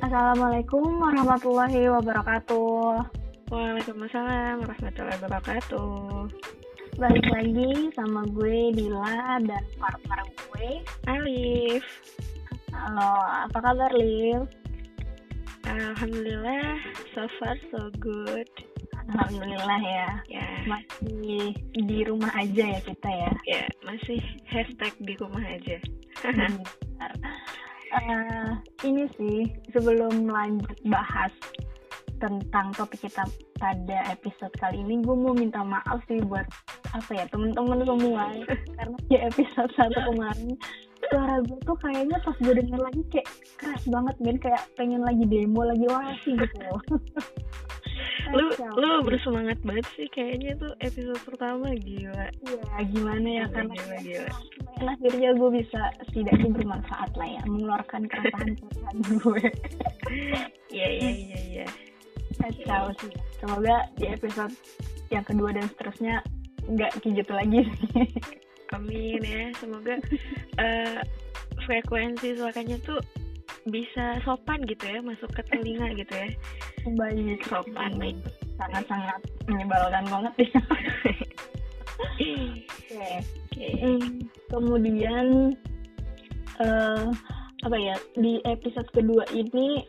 Assalamualaikum warahmatullahi wabarakatuh. Waalaikumsalam warahmatullahi wabarakatuh. Balik lagi sama gue Dila dan partner gue Alif. Halo, apa kabar Liv? Alhamdulillah, so far so good. Alhamdulillah ya. Ya, Masih di rumah aja ya kita ya. ya masih hashtag di rumah aja. Eh, ini sih sebelum lanjut bahas tentang topik kita pada episode kali ini gue mau minta maaf sih buat apa ya temen-temen semua. Karena di episode satu kemarin suara gue tuh kayaknya pas gue denger lagi kayak keras banget men. Kayak pengen lagi demo lagi wasi gitu loh lu lu bersemangat banget sih kayaknya tuh episode pertama gila. ya gimana ya Gila, karena gila, gila. Akhirnya gue bisa setidaknya bermanfaat lah ya mengeluarkan keresahan keresahan gue Iya iya iya iya. kacau sih semoga di episode yang kedua dan seterusnya nggak kayak gitu lagi sih Amin ya, semoga eh, frekuensi suaranya tuh bisa sopan gitu ya, masuk ke telinga gitu ya. baik Sopan baik. sangat-sangat menyebalkan banget ya. Hmm, kemudian eh apa ya di episode kedua ini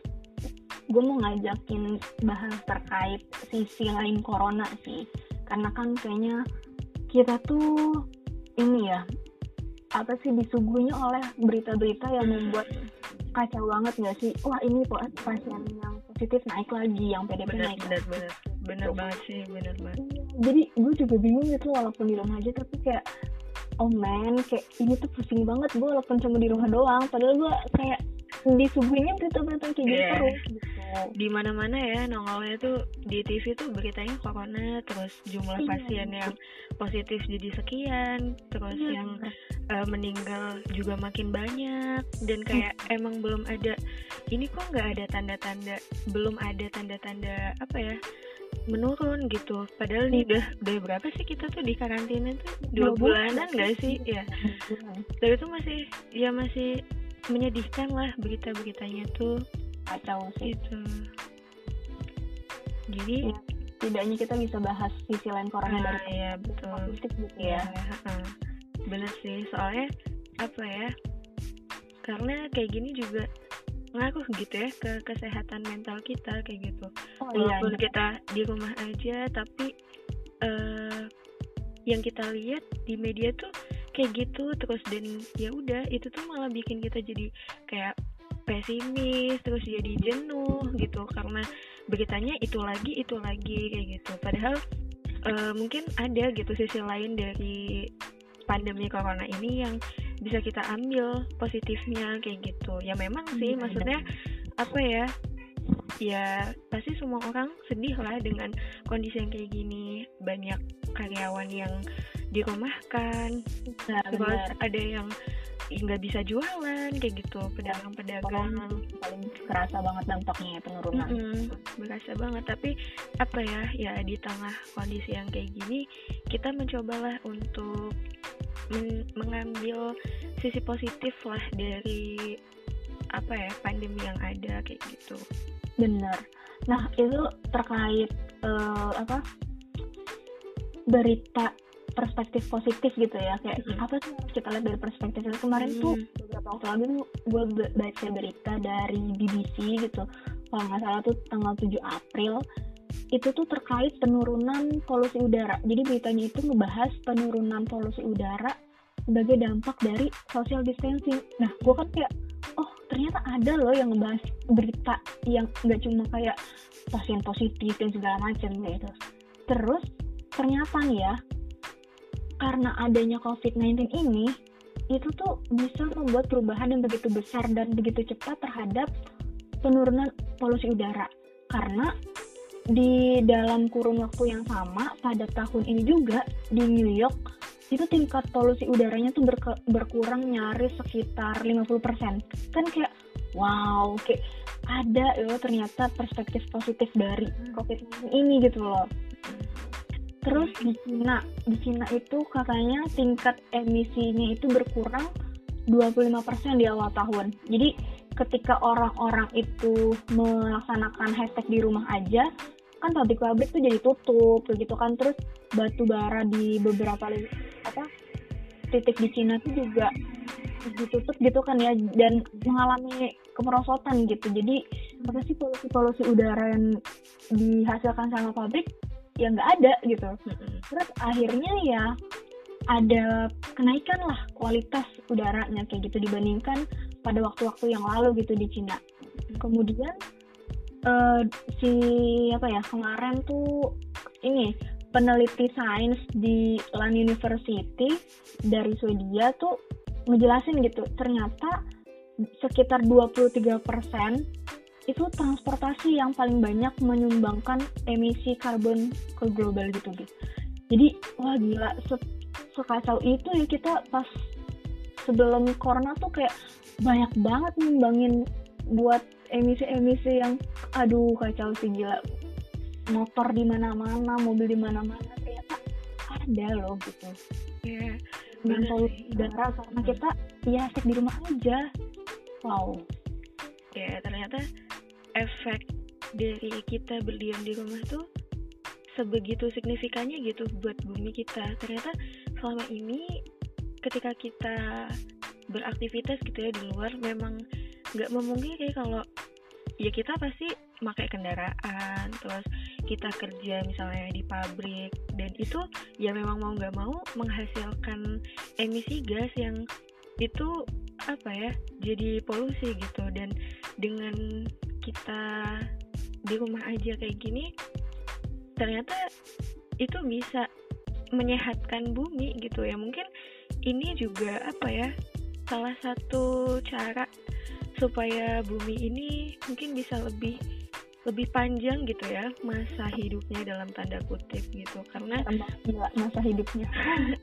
gue mau ngajakin bahas terkait sisi lain corona sih karena kan kayaknya kita tuh ini ya apa sih disuguhnya oleh berita-berita yang membuat kacau banget nggak sih? Wah ini pasien yang positif naik lagi yang PDP bener naik bener bener. Bener banget sih bener banget. Jadi gue juga bingung gitu walaupun di rumah aja tapi kayak oh man kayak ini tuh pusing banget gue walaupun cuma di rumah doang padahal gue kayak disuguhinnya berita-berita kayak gitu Iya. terus gitu di mana mana ya nongolnya tuh di TV tuh beritanya corona terus jumlah Iya. pasien yang positif jadi sekian terus Iya. yang eh, meninggal juga makin banyak dan kayak emang belum ada ini kok nggak ada tanda-tanda belum ada tanda-tanda apa ya menurun gitu. Padahal nih udah udah berapa sih kita tuh di karantina tuh? Dua Dua bulan. bulanan nggak sih? Ya tapi itu masih ya masih menyedihkan lah berita-beritanya tuh kacau sih? Gitu. Jadi Iya. tidaknya kita bisa bahas sisi lain corona ah, dari ya betul. positif gitu ya. ya bener sih. Soalnya apa ya karena kayak gini juga ngaruh gitu ya ke kesehatan mental kita kayak gitu. Oh iya walaupun iya. kita di rumah aja tapi eh yang kita lihat di media tuh kayak gitu terus dan ya udah itu tuh malah bikin kita jadi kayak pesimis terus jadi jenuh gitu. Karena beritanya itu lagi itu lagi kayak gitu. Padahal eh, mungkin ada gitu sisi lain dari pandemi corona ini yang bisa kita ambil positifnya kayak gitu. Ya memang sih Iya, maksudnya apa ya? Ya pasti semua orang sedih lah dengan kondisi yang kayak gini. Banyak karyawan yang dirumahkan. Benar terus benar. ada yang nggak bisa jualan kayak gitu pedagang-pedagang paling kerasa banget dampaknya ya penurunan Mm-mm, berasa banget tapi apa ya ya di tengah kondisi yang kayak gini kita mencobalah untuk men- mengambil sisi positif lah dari apa ya pandemi yang ada kayak gitu Benar. Nah, itu terkait eh, apa? berita perspektif positif gitu ya. Kayak Mm. apa sih kita lihat dari perspektif itu? Kemarin tuh Hmm. beberapa waktu lalu gue baca berita dari BBC gitu. Kalau nggak salah tuh tanggal 7 April itu tuh terkait penurunan polusi udara. Jadi beritanya itu ngebahas penurunan polusi udara sebagai dampak dari social distancing. Nah, gue kan kayak, oh ternyata ada loh yang ngebahas berita yang nggak cuma kayak pasien positif dan segala macam gitu. Terus ternyata nih ya, karena adanya COVID-19 ini, itu tuh bisa membuat perubahan yang begitu besar dan begitu cepat terhadap penurunan polusi udara. Karena di dalam kurun waktu yang sama pada tahun ini juga di New York itu tingkat polusi udaranya tuh berke- berkurang nyaris sekitar 50%. Kan kayak wow, kayak ada loh ternyata perspektif positif dari COVID-19 ini gitu loh. Terus di Cina, di Cina itu katanya tingkat emisinya itu berkurang 25% di awal tahun. Jadi ketika orang-orang itu melaksanakan hashtag di rumah aja kan pabrik-pabrik tuh jadi tutup gitu kan terus batu bara di beberapa apa titik di Cina tuh juga ditutup gitu kan ya dan mengalami kemerosotan gitu jadi apa sih polusi-polusi udara yang dihasilkan sama pabrik ya nggak ada gitu. Terus akhirnya ya ada kenaikan lah kualitas udaranya kayak gitu dibandingkan pada waktu-waktu yang lalu gitu di Cina. Kemudian uh, si apa ya kemarin tuh ini peneliti sains di Land University dari Swedia tuh ngejelasin gitu ternyata sekitar 23% itu transportasi yang paling banyak menyumbangkan emisi karbon ke global gitu gitu jadi wah gila. Se sekacau itu ya kita pas sebelum corona tuh kayak banyak banget nyumbangin buat emisi-emisi yang aduh kacau sih gila. Motor di mana-mana mobil di mana-mana ternyata ada loh gitu. Ya yeah, polusi udara karena kita ya asik di rumah aja. Wow. Ya yeah, ternyata efek dari kita berdiam di rumah tuh sebegitu signifikannya gitu buat bumi kita. Ternyata selama ini ketika kita beraktivitas gitu ya di luar memang nggak memungkiri kalau ya kita pasti pakai kendaraan terus kita kerja misalnya di pabrik dan itu ya memang mau nggak mau menghasilkan emisi gas yang itu apa ya jadi polusi gitu. Dan dengan kita di rumah aja kayak gini ternyata itu bisa menyehatkan bumi gitu ya. Mungkin ini juga apa ya salah satu cara supaya bumi ini mungkin bisa lebih lebih panjang gitu ya masa hidupnya dalam tanda kutip gitu. Karena Gila, masa hidupnya.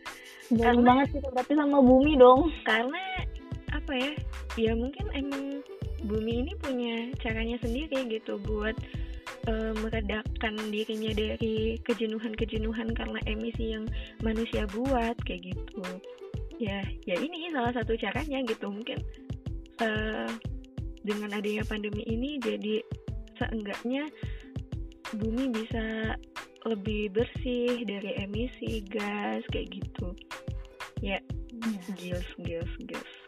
Karena banget sih berarti sama bumi dong. karena apa ya ya mungkin emang bumi ini punya caranya sendiri gitu buat uh, meredakan dirinya dari kejenuhan-kejenuhan karena emisi yang manusia buat kayak gitu. Ya ya ini salah satu caranya gitu. Mungkin uh, dengan adanya pandemi ini jadi seenggaknya bumi bisa lebih bersih dari emisi gas kayak gitu. Ya yeah. gils gils gils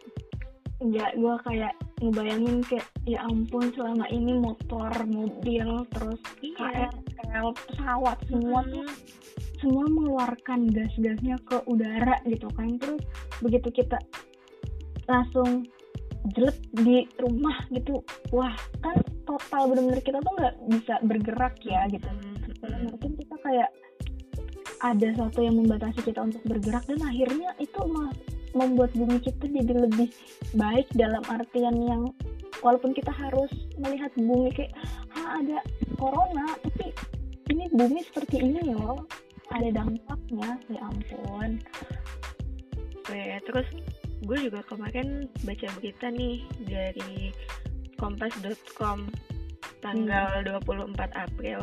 ya gue kayak ngebayangin kayak ya ampun selama ini motor mobil terus iya. KRL pesawat semua hmm. tuh semua mengeluarkan gas-gasnya ke udara gitu kan terus begitu kita langsung jelek di rumah gitu wah kan total benar-benar kita tuh nggak bisa bergerak ya gitu hmm. mungkin kita kayak ada sesuatu yang membatasi kita untuk bergerak dan akhirnya itu membuat bumi kita jadi lebih baik dalam artian yang walaupun kita harus melihat bumi kayak ha ada corona tapi ini bumi seperti ini loh ada dampaknya ya ampun Oke, terus gue juga kemarin baca berita nih dari kompas.com tanggal hmm. 24 April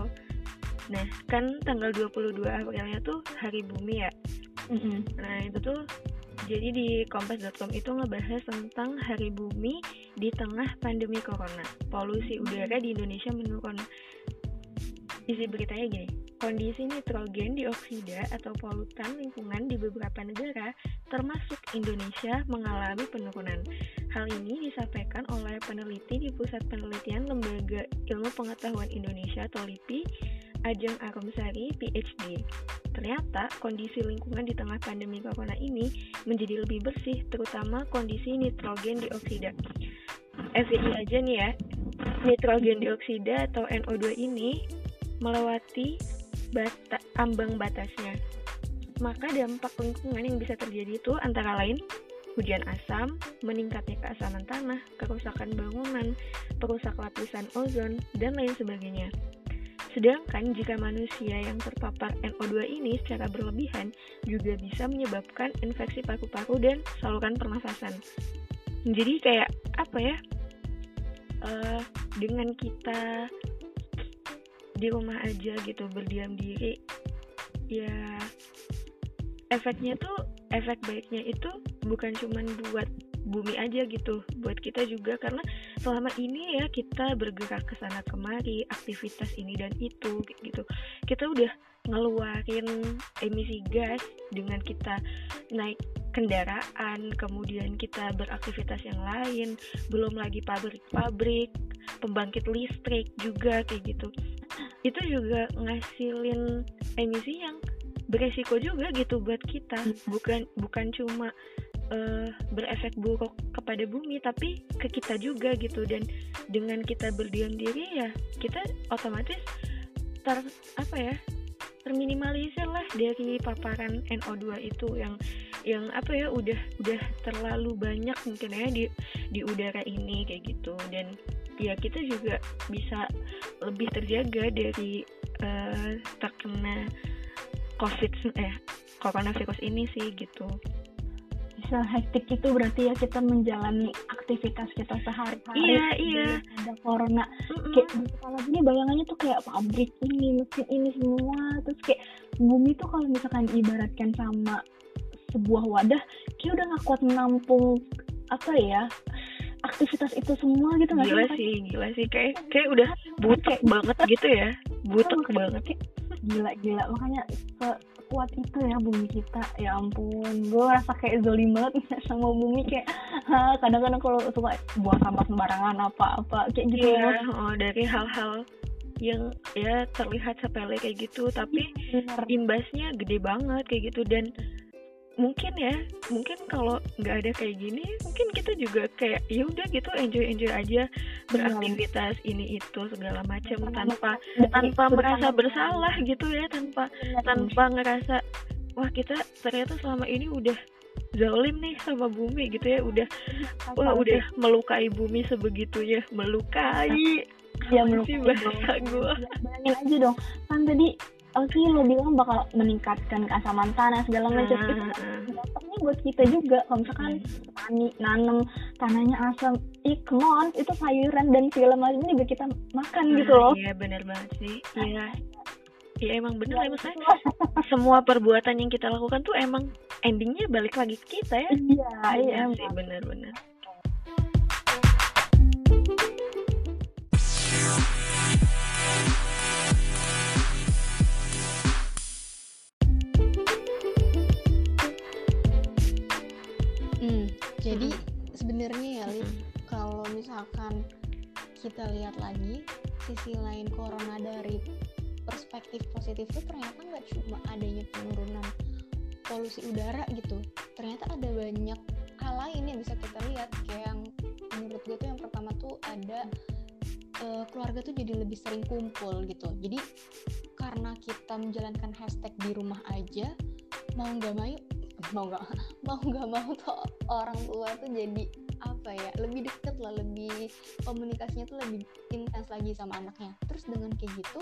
nah kan tanggal 22 Aprilnya tuh hari bumi ya mm-hmm. nah itu tuh jadi di kompas.com itu ngebahas tentang hari bumi di tengah pandemi corona. Polusi udara di Indonesia menurun. Isi beritanya gini Kondisi nitrogen dioksida atau polutan lingkungan di beberapa negara, termasuk Indonesia, mengalami penurunan. Hal ini disampaikan oleh peneliti di Pusat Penelitian Lembaga Ilmu Pengetahuan Indonesia atau LIPI, Ajeng Arumsari, PhD. Ternyata kondisi lingkungan di tengah pandemi corona ini menjadi lebih bersih, terutama kondisi nitrogen dioksida. FYI aja nih ya, nitrogen dioksida atau NO2 ini melewati bata, ambang batasnya. Maka dampak lingkungan yang bisa terjadi itu antara lain hujan asam, meningkatnya keasaman tanah, kerusakan bangunan, perusak lapisan ozon, dan lain sebagainya. Sedangkan jika manusia yang terpapar NO2 ini secara berlebihan juga bisa menyebabkan infeksi paru-paru dan saluran pernafasan. Jadi kayak apa ya? Uh, dengan kita di rumah aja gitu berdiam diri ya efeknya tuh efek baiknya itu bukan cuman buat bumi aja gitu buat kita juga karena selama ini ya kita bergerak ke sana kemari aktivitas ini dan itu gitu. Kita udah ngeluarin emisi gas dengan kita naik kendaraan kemudian kita beraktivitas yang lain belum lagi pabrik-pabrik pembangkit listrik juga kayak gitu. Itu juga ngasilin emisi yang beresiko juga gitu buat kita. Bukan bukan cuma uh, berefek buruk kepada bumi tapi ke kita juga gitu. Dan dengan kita berdiam diri ya kita otomatis ter apa ya terminimalisir lah dari paparan NO2 itu yang yang apa ya udah udah terlalu banyak mungkin ya di di udara ini kayak gitu. Dan ya kita juga bisa lebih terjaga dari uh, terkena covid eh coronavirus ini sih gitu bisa hektik itu berarti ya kita menjalani aktivitas kita sehari-hari. Iya iya. Ada corona. Mm kayak kalau gini bayangannya tuh kayak pabrik ini mesin ini semua. Terus kayak bumi tuh kalau misalkan ibaratkan sama sebuah wadah kayak udah gak kuat menampung apa ya aktivitas itu semua gitu nggak gila sih gila sih. Kayak kayak udah butek banget gitu ya. Butek banget. gila gila. Makanya sekuat itu ya bumi kita. Ya ampun gue rasa kayak zolim banget sama bumi kayak kadang-kadang kalau suka buang sampah sembarangan apa-apa kayak gitu ya oh, dari hal-hal yang ya terlihat sepele kayak gitu tapi Benar. imbasnya gede banget kayak gitu. Dan mungkin ya mungkin kalau nggak ada kayak gini mungkin kita juga kayak ya udah gitu enjoy enjoy aja beraktivitas ya. ini itu segala macam tanpa tanpa merasa bersalah gitu ya tanpa tanpa ngerasa wah kita ternyata selama ini udah zalim nih sama bumi gitu ya udah wah udah melukai bumi sebegitunya melukai. Ya melukai bahasa gue bayangin aja dong. Kan tadi oh sih lo bilang bakal meningkatkan keasaman tanah segala macam. Itu dampaknya buat kita juga. Kalau misalkan tani nanam tanahnya asam ih come on itu sayuran dan segala macam juga kita makan nah, gitu loh. iya benar banget sih. Iya. Iya emang bener ya, maksudnya semua perbuatan yang kita lakukan tuh emang endingnya balik lagi ke kita ya. Iya iya, iya sih bener-bener misalkan kita lihat lagi sisi lain corona dari perspektif positif itu ternyata nggak cuma adanya penurunan polusi udara gitu. Ternyata ada banyak hal lain yang bisa kita lihat. Kayak yang menurut gue tuh yang pertama tuh ada uh, keluarga tuh jadi lebih sering kumpul gitu. Jadi karena kita menjalankan hashtag di rumah aja mau nggak mau mau nggak mau nggak mau tuh orang tua tuh jadi apa ya lebih deket lah lebih komunikasinya tuh lebih intens lagi sama anaknya. Terus dengan kayak gitu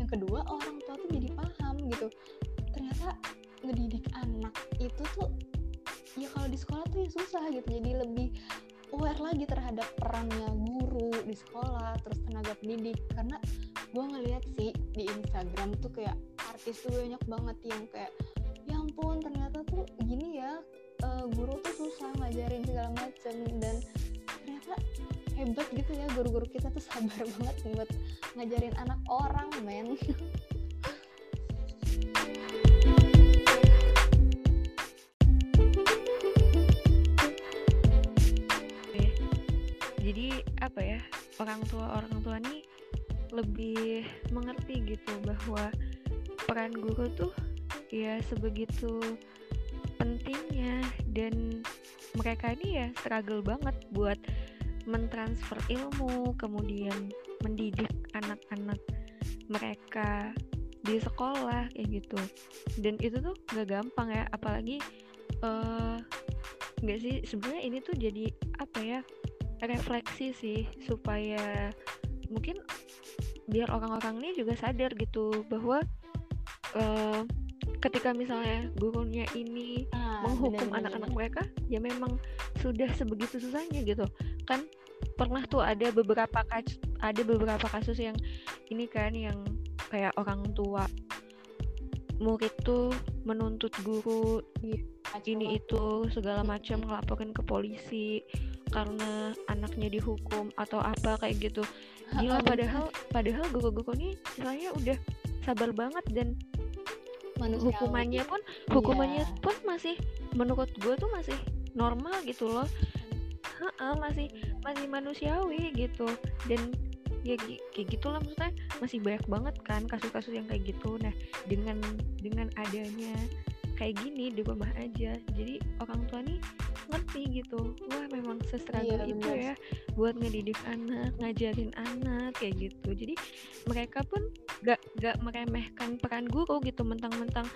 yang kedua orang tua tuh jadi paham gitu. Ternyata ngedidik anak itu tuh ya kalau di sekolah tuh ya susah gitu. Jadi lebih aware lagi terhadap perannya guru di sekolah terus tenaga pendidik. Karena gue ngeliat sih di Instagram tuh kayak artis tuh banyak banget yang kayak ya ampun ternyata tuh gini ya uh, guru tuh susah ngajarin segala macem dan ternyata hebat gitu ya guru-guru kita tuh sabar banget buat ngajarin anak orang men. Jadi apa ya orang tua orang tua nih lebih mengerti gitu bahwa peran guru tuh ya sebegitu pentingnya dan mereka ini ya struggle banget buat mentransfer ilmu kemudian mendidik anak-anak mereka di sekolah kayak gitu. Dan itu tuh gak gampang ya apalagi uh, nggak sih sebenarnya ini tuh jadi apa ya refleksi sih supaya mungkin biar orang-orang ini juga sadar gitu bahwa uh, ketika misalnya gurunya ini ah, menghukum anak-anak mereka ya memang sudah sebegitu susahnya gitu. Kan pernah tuh ada beberapa kasus ada beberapa kasus yang ini kan yang kayak orang tua murid tuh menuntut guru ini itu segala macam ngelaporin ke polisi karena anaknya dihukum atau apa kayak gitu. Gila padahal padahal guru-guru nih istilahnya udah sabar banget dan Manusiawi. hukumannya pun hukumannya pun masih menurut gue tuh masih normal gitu loh. Heeh, masih masih manusiawi gitu. Dan ya kayak gitulah maksudnya masih banyak banget kan kasus-kasus yang kayak gitu. Nah dengan dengan adanya kayak gini di rumah aja. Jadi orang tua nih ngerti gitu wah memang sestruggle Iya, itu bener. ya buat ngedidik anak ngajarin anak kayak gitu. Jadi mereka pun gak gak meremehkan peran guru gitu mentang-mentang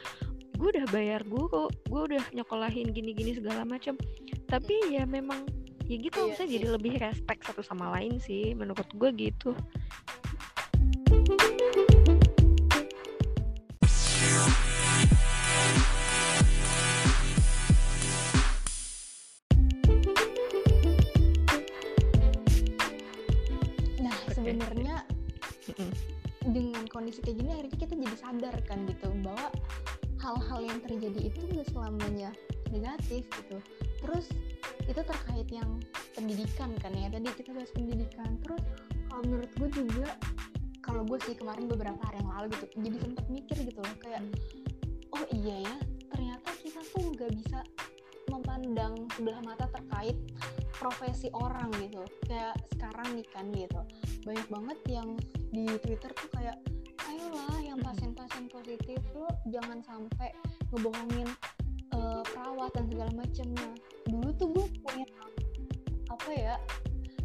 gue udah bayar guru gue udah nyekolahin gini-gini segala macam. Tapi ya memang ya gitu Iya maksudnya sih. jadi lebih respect satu sama lain sih menurut gue gitu terjadi itu nggak selamanya negatif gitu terus itu terkait yang pendidikan kan ya tadi kita bahas pendidikan terus kalau menurut gue juga kalau gue sih kemarin beberapa hari yang lalu gitu jadi sempat mikir gitu loh kayak oh iya ya ternyata kita tuh nggak bisa memandang sebelah mata terkait profesi orang gitu kayak sekarang nih kan gitu banyak banget yang di Twitter tuh kayak ayolah. Pasien-pasien positif lo jangan sampai ngebohongin eh, perawat dan segala macamnya. Dulu tuh gue pengen apa ya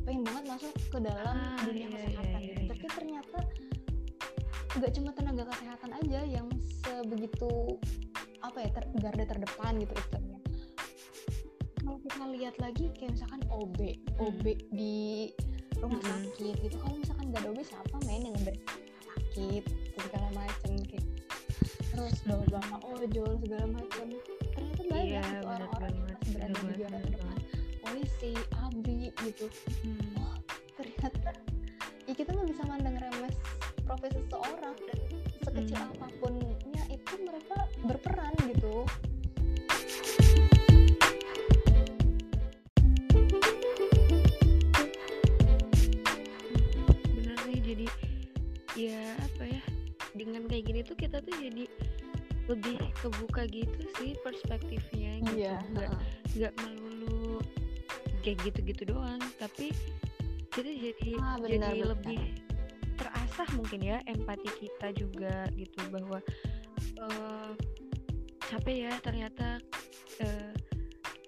pengen banget masuk ke dalam Ah, dunia iya, kesehatan iya, gitu. iya, tapi ternyata nggak cuma tenaga kesehatan aja yang sebegitu apa ya ter- garda terdepan gitu istilahnya. Kalau kita lihat lagi kayak misalkan OB OB di rumah Mm-mm. sakit gitu. Kalau misalkan nggak ada OB siapa main yang ber- sakit segala macem kayak terus bawa-bawa ojol segala macem. Ternyata banyak Iya, gitu benar orang-orang yang masih berada di garda terdepan polisi abri gitu. Hmm. oh ternyata ya kita nggak bisa mandang remes profesi seseorang dan sekecil Mm. apapunnya itu mereka berperan perspektifnya gitu nggak heeh. nggak melulu kayak gitu-gitu doang tapi kita jadi Ah, benar, jadi benar. lebih terasah mungkin ya empati kita juga gitu bahwa eh capek ya ternyata eh,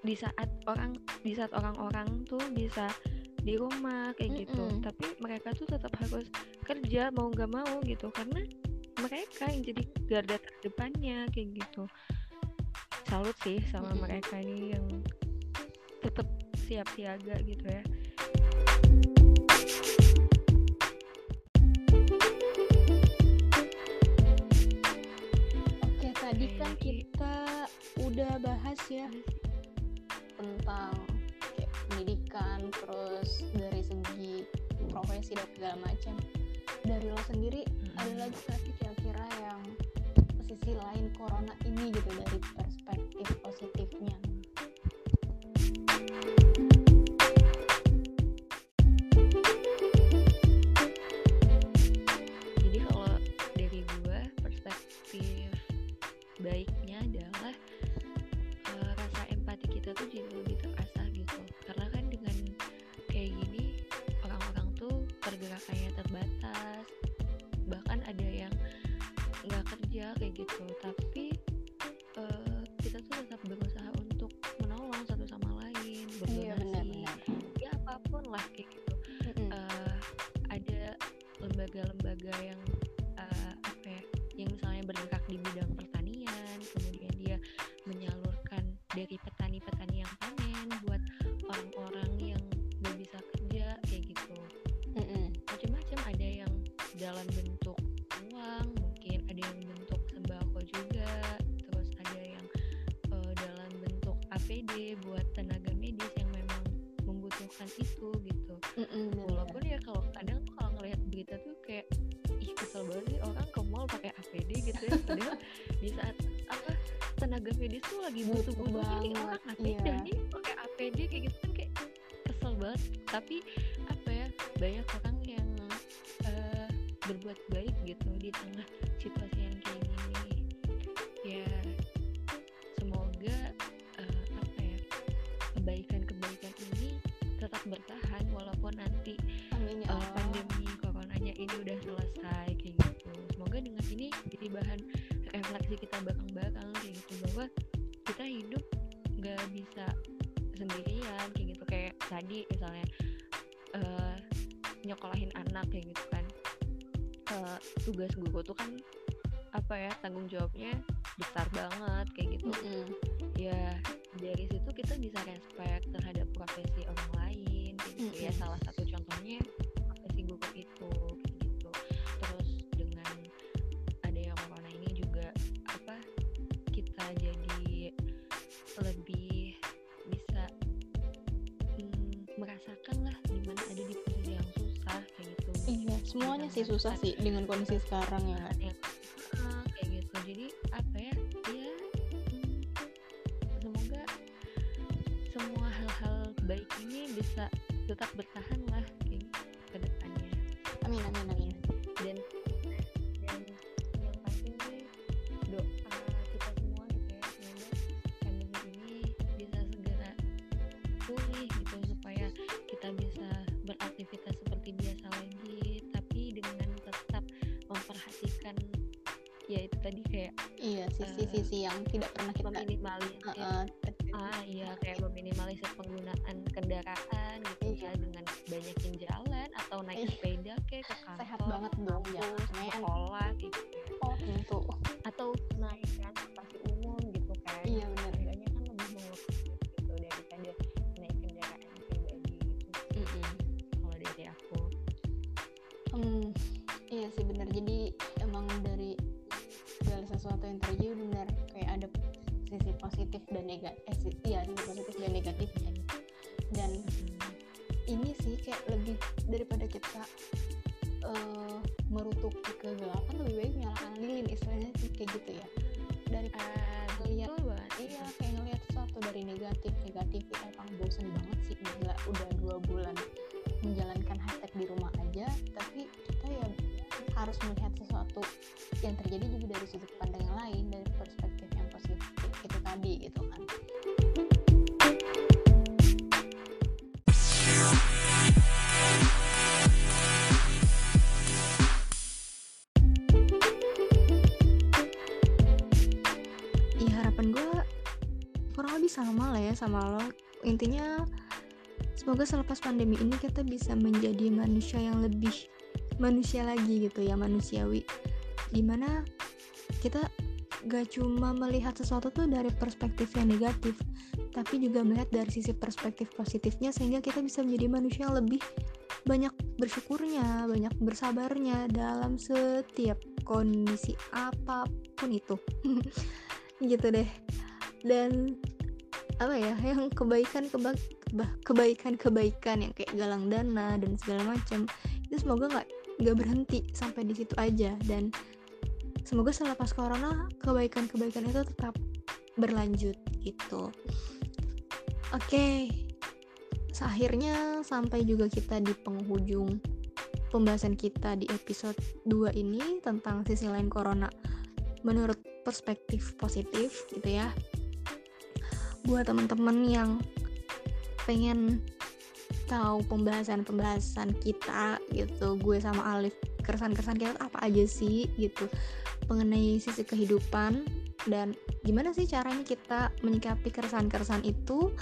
di saat orang di saat orang-orang tuh bisa di rumah kayak gitu Mm-mm. tapi mereka tuh tetap harus kerja mau nggak mau gitu karena mereka yang jadi garda terdepannya kayak gitu salut sih sama mereka ini yang tetap siap siaga gitu ya Oke, tadi kan kita udah bahas ya tentang kayak pendidikan, terus dari segi profesi dan segala macam. Dari lo sendiri ada Mm-mm. lagi nggak sih kira-kira yang sisi lain corona ini gitu dari perspektif positifnya? jadi kalau dari gua perspektif baiknya adalah eh, rasa empati kita tuh jadi lebih terasah gitu karena kan dengan kayak gini orang-orang tuh pergerakannya terbatas kerja kayak gitu. Tapi eh, kita tuh tetap berusaha untuk menolong satu sama lain berdonasi. ya apa pun lah kayak APD buat tenaga medis yang memang membutuhkan itu gitu bener. walaupun ya kalau kadang tuh kalau ngelihat berita tuh kayak ih kesel banget sih orang ke mall pakai APD gitu ya padahal di saat apa tenaga medis tuh lagi Butuh butuh-butuh ini orang APD iya. nih pakai APD kayak gitu kan kayak kesel banget tapi apa ya banyak orang yang eh, berbuat baik gitu di tengah tadi misalnya eh nyokolahin anak kayak gitu kan Eh, tugas guru tuh kan apa ya tanggung jawabnya besar banget kayak gitu Mm-mm. ya dari situ kita bisa respect terhadap profesi orang lain gitu ya Mm-mm. salah satu contohnya semuanya sih susah sih dengan kondisi sekarang ya sisi-sisi yang tidak pernah kita meminimalisir uh, uh, sesuatu yang terjadi benar kayak ada sisi positif dan negatif. Eh, si- iya sisi positif dan negatifnya. Dan ini sih kayak lebih daripada kita lebih sama lah ya sama lo. Intinya semoga selepas pandemi ini kita bisa menjadi manusia yang lebih manusia lagi gitu ya manusiawi. Di mana kita gak cuma melihat sesuatu tuh dari perspektif yang negatif tapi juga melihat dari sisi perspektif positifnya sehingga kita bisa menjadi manusia yang lebih banyak bersyukurnya banyak bersabarnya dalam setiap kondisi apa pun itu. Gitu deh. Dan apa ya yang kebaikan keba keba- kebaikan kebaikan yang kayak galang dana dan segala macam itu semoga nggak nggak berhenti sampai di situ aja. Dan semoga selepas corona kebaikan kebaikan itu tetap berlanjut gitu. Oke akhirnya sampai juga kita di penghujung pembahasan kita di episode 2 ini tentang sisi lain corona. Menurut perspektif positif gitu ya buat teman-teman yang pengen tahu pembahasan-pembahasan kita gitu. Gue sama Alif keresan-keresan kita apa aja sih gitu. Mengenai sisi kehidupan dan gimana sih caranya kita menyikapi keresahan-keresahan itu.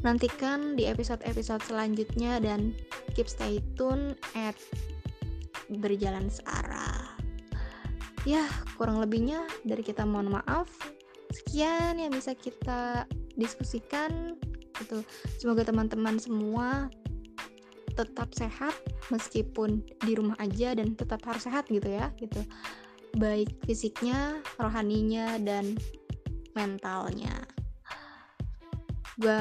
Nantikan di episode-episode selanjutnya dan keep stay tune at berjalan searah. Ya kurang lebihnya dari kita mohon maaf sekian yang bisa kita diskusikan gitu. Semoga teman-teman semua tetap sehat meskipun di rumah aja dan tetap harus sehat gitu ya gitu. Baik fisiknya rohaninya dan mentalnya. Gue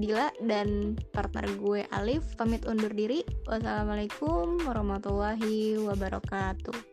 Dila dan partner gue Alif pamit undur diri. Wassalamualaikum warahmatullahi wabarakatuh